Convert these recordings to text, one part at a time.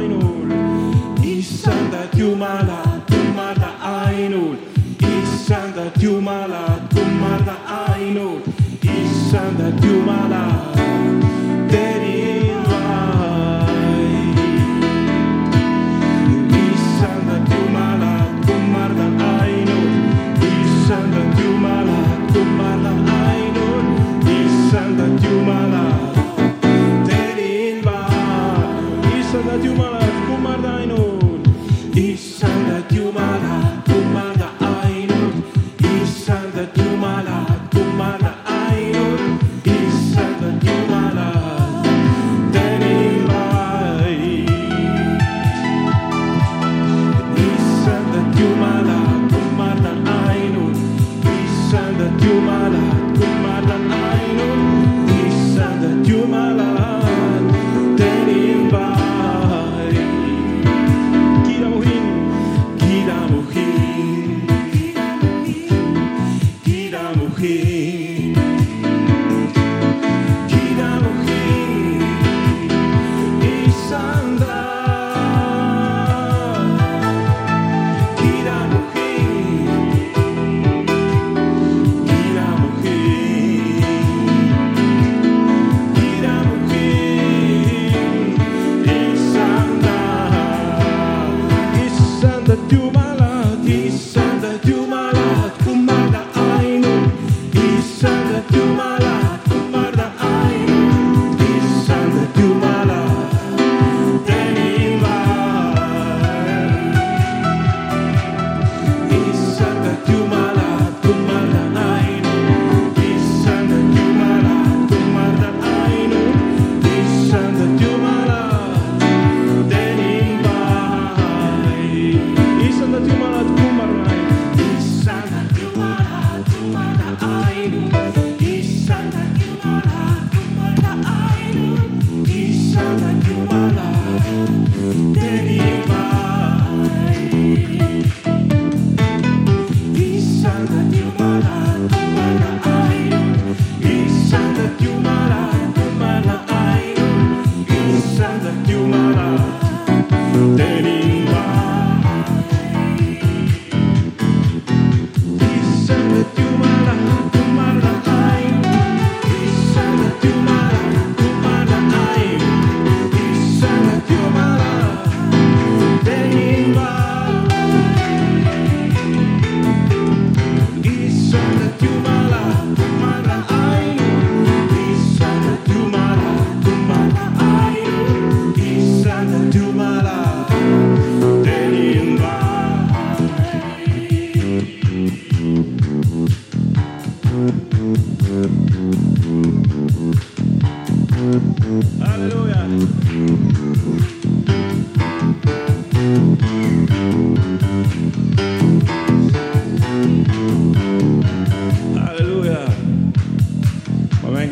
ainult issandat Jumalat. Sai daqui, uma here.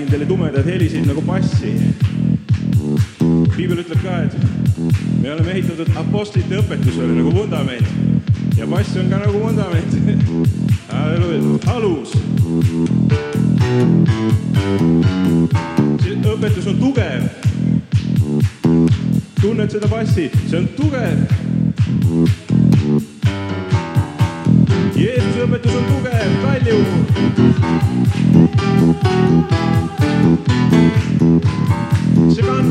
endale tumedaid helisid nagu bassi. piibel ütleb ka, et me oleme ehitatud apostlite õpetusele nagu vundament ja bass on ka nagu vundament alus. see õpetus on tugev. tunned seda bassi, see on tugev. Jeesuse õpetus on tugev, kalju. Sivan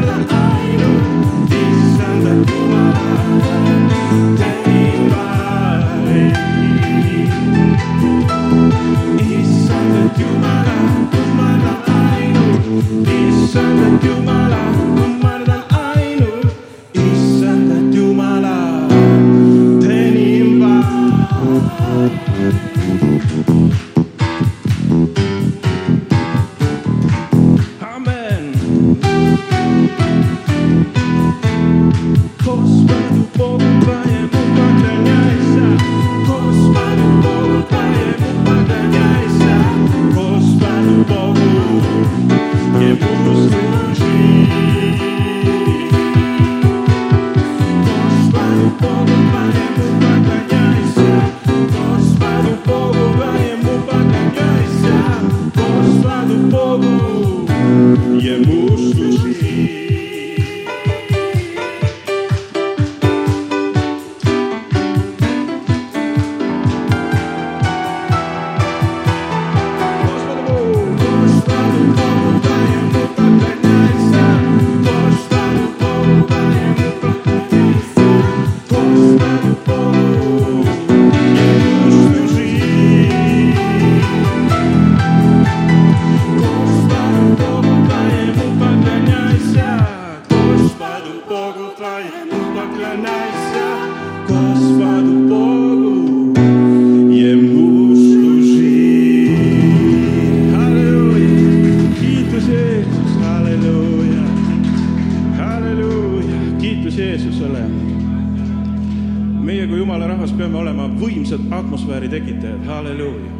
võimsad atmosfääri tekitajad, halleluuja.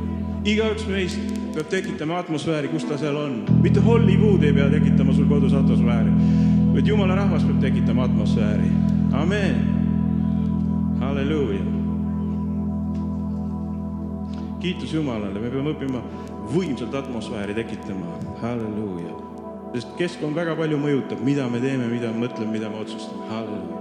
igaüks meist peab tekitama atmosfääri, kus ta seal on. mitte Hollywood ei pea tekitama sul kodus atmosfääri, vaid jumala rahvas peab tekitama atmosfääri. amen. halleluuja. kiitus Jumalale, me peame õppima võimsat atmosfääri tekitama, halleluuja. sest keskkond väga palju mõjutab, mida me teeme, mida me mõtleme, mida me otsustame, halleluuja.